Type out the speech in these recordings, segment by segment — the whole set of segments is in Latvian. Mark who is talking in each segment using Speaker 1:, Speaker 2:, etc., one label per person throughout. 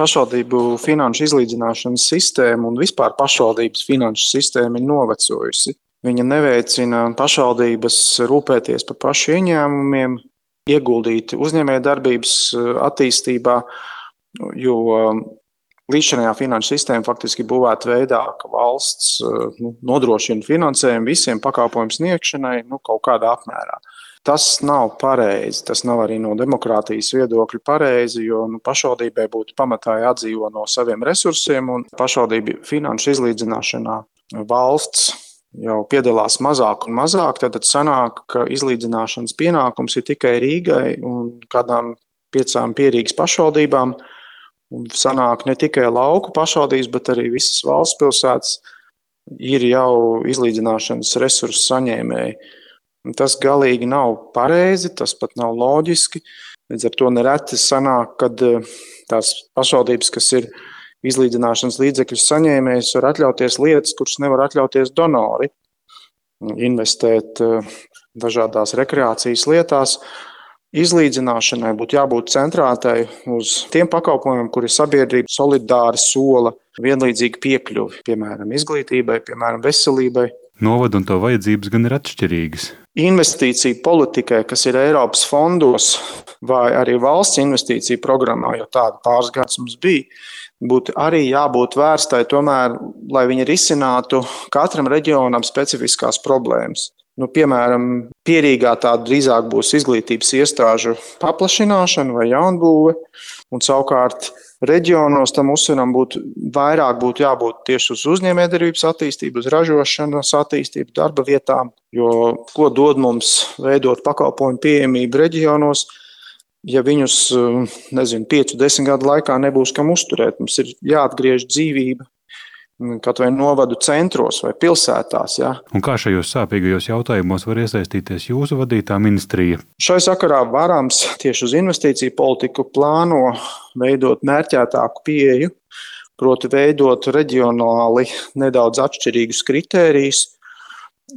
Speaker 1: pašvaldību finanšu izlīdzināšanas sistēma un vispār pašvaldības finanšu sistēma ir novecojusi. Viņa neveicina pašvaldības rūpēties par pašu ieņēmumiem, ieguldīt uzņēmējdarbības attīstībā, jo līdzinājā finanšu sistēma faktiski būvēta veidā, ka valsts nu, nodrošina finansējumu visiem pakalpojumu sniegšanai nu, kaut kādā apmērā. Tas nav pareizi. Tas nav arī no demokrātijas viedokļa pareizi, jo nu, pašvaldībai būtu pamatā jādzīvo no saviem resursiem, un pašvaldību finanšu izlīdzināšanā valsts jau piedalās mazāk un mazāk. Tad sanāk, ka izlīdzināšanas pienākums ir tikai Rīgai un kādām piecām pierīgas pašvaldībām. Un sanāk ne tikai lauku pašvaldības, bet arī visas valsts pilsētas ir jau izlīdzināšanas resursu saņēmēji. Tas galīgi nav pareizi, tas pat nav loģiski. Līdz ar to nereti sanāk, kad eh, tās pašvaldības, kas ir izlīdzināšanas līdzekļu saņēmējas, var atļauties lietas, kuras nevar atļauties donori. Investēt eh, dažādās rekreācijas lietās. Izlīdzināšanai būtu jābūt centrētai uz tiem pakalpojumiem, kuri sabiedrība solidāri sola vienlīdzīgu piekļuvi, piemēram, izglītībai, piemēram, veselībai.
Speaker 2: Novada un to vajadzības gan ir atšķirīgas
Speaker 1: investīciju politikai, kas ir Eiropas fondos vai arī valsts investīciju programmā, jo tāda pāris gadus mums bija, būtu arī jābūt vērstai tomēr, lai viņi risinātu katram reģionam specifiskās problēmas. Nu, piemēram, pierīgā tāda drīzāk būs izglītības iestāžu paplašināšana vai jaunbūve, un savukārt reģionos tam uzsveram būtu vairāk būtu jābūt tieši uz uzņēmējdarbības attīstību, uz ražošanas attīstību, darba vietām. Jo ko dod mums veidot pakalpojumu pieejamību reģionos, ja viņus, nezinu, 5, 10 gadu laikā nebūs kam uzturēt? Mums ir jāatgriež dzīvība kaut vai novadu centros vai pilsētās. Ja.
Speaker 2: Un kā šajos sāpīgajos jautājumos var iesaistīties jūsu vadītā ministrija?
Speaker 1: Šai sakarā varams tieši uz investīciju politiku plāno veidot mērķētāku pieeju, proti, veidot reģionāli nedaudz atšķirīgus kritērijus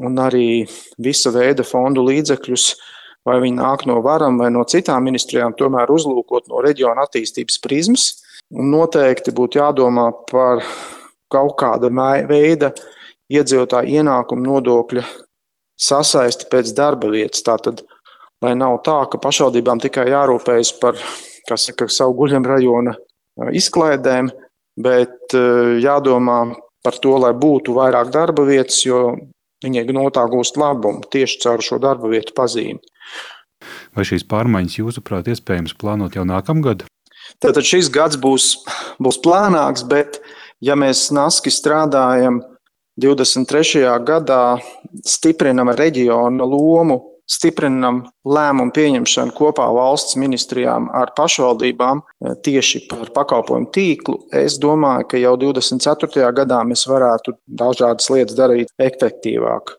Speaker 1: un arī visa veida fondu līdzekļus. Vai viņi nāk no varam vai no citām ministrijām, tomēr uzlūkot no reģiona attīstības prizmas. Un noteikti būtu jādomā par kaut kāda veida iedzīvotāju ienākuma nodokļa sasaisti pēc darba vietas. Tātad, lai nav tā, ka pašvaldībām tikai jārūpējas par saka, savu guļam rajona izklaidēm, bet jādomā par to, lai būtu vairāk darba vietas, jo viņi no tā gūst labumu tieši caur šo darba vietu pazīmi.
Speaker 2: Vai šīs pārmaiņas, jūsuprāt, iespējams plānot jau nākamgad?
Speaker 1: Tātad šis gads būs, būs plānāks, bet ja mēs naski strādājam 23. gadā, stiprinam reģionu lomu, stiprinam lēmumu pieņemšanu kopā valsts ministrijām ar pašvaldībām tieši par pakalpojumu tīklu, es domāju, ka jau 24. gadā mēs varētu dažādas lietas darīt efektīvāk.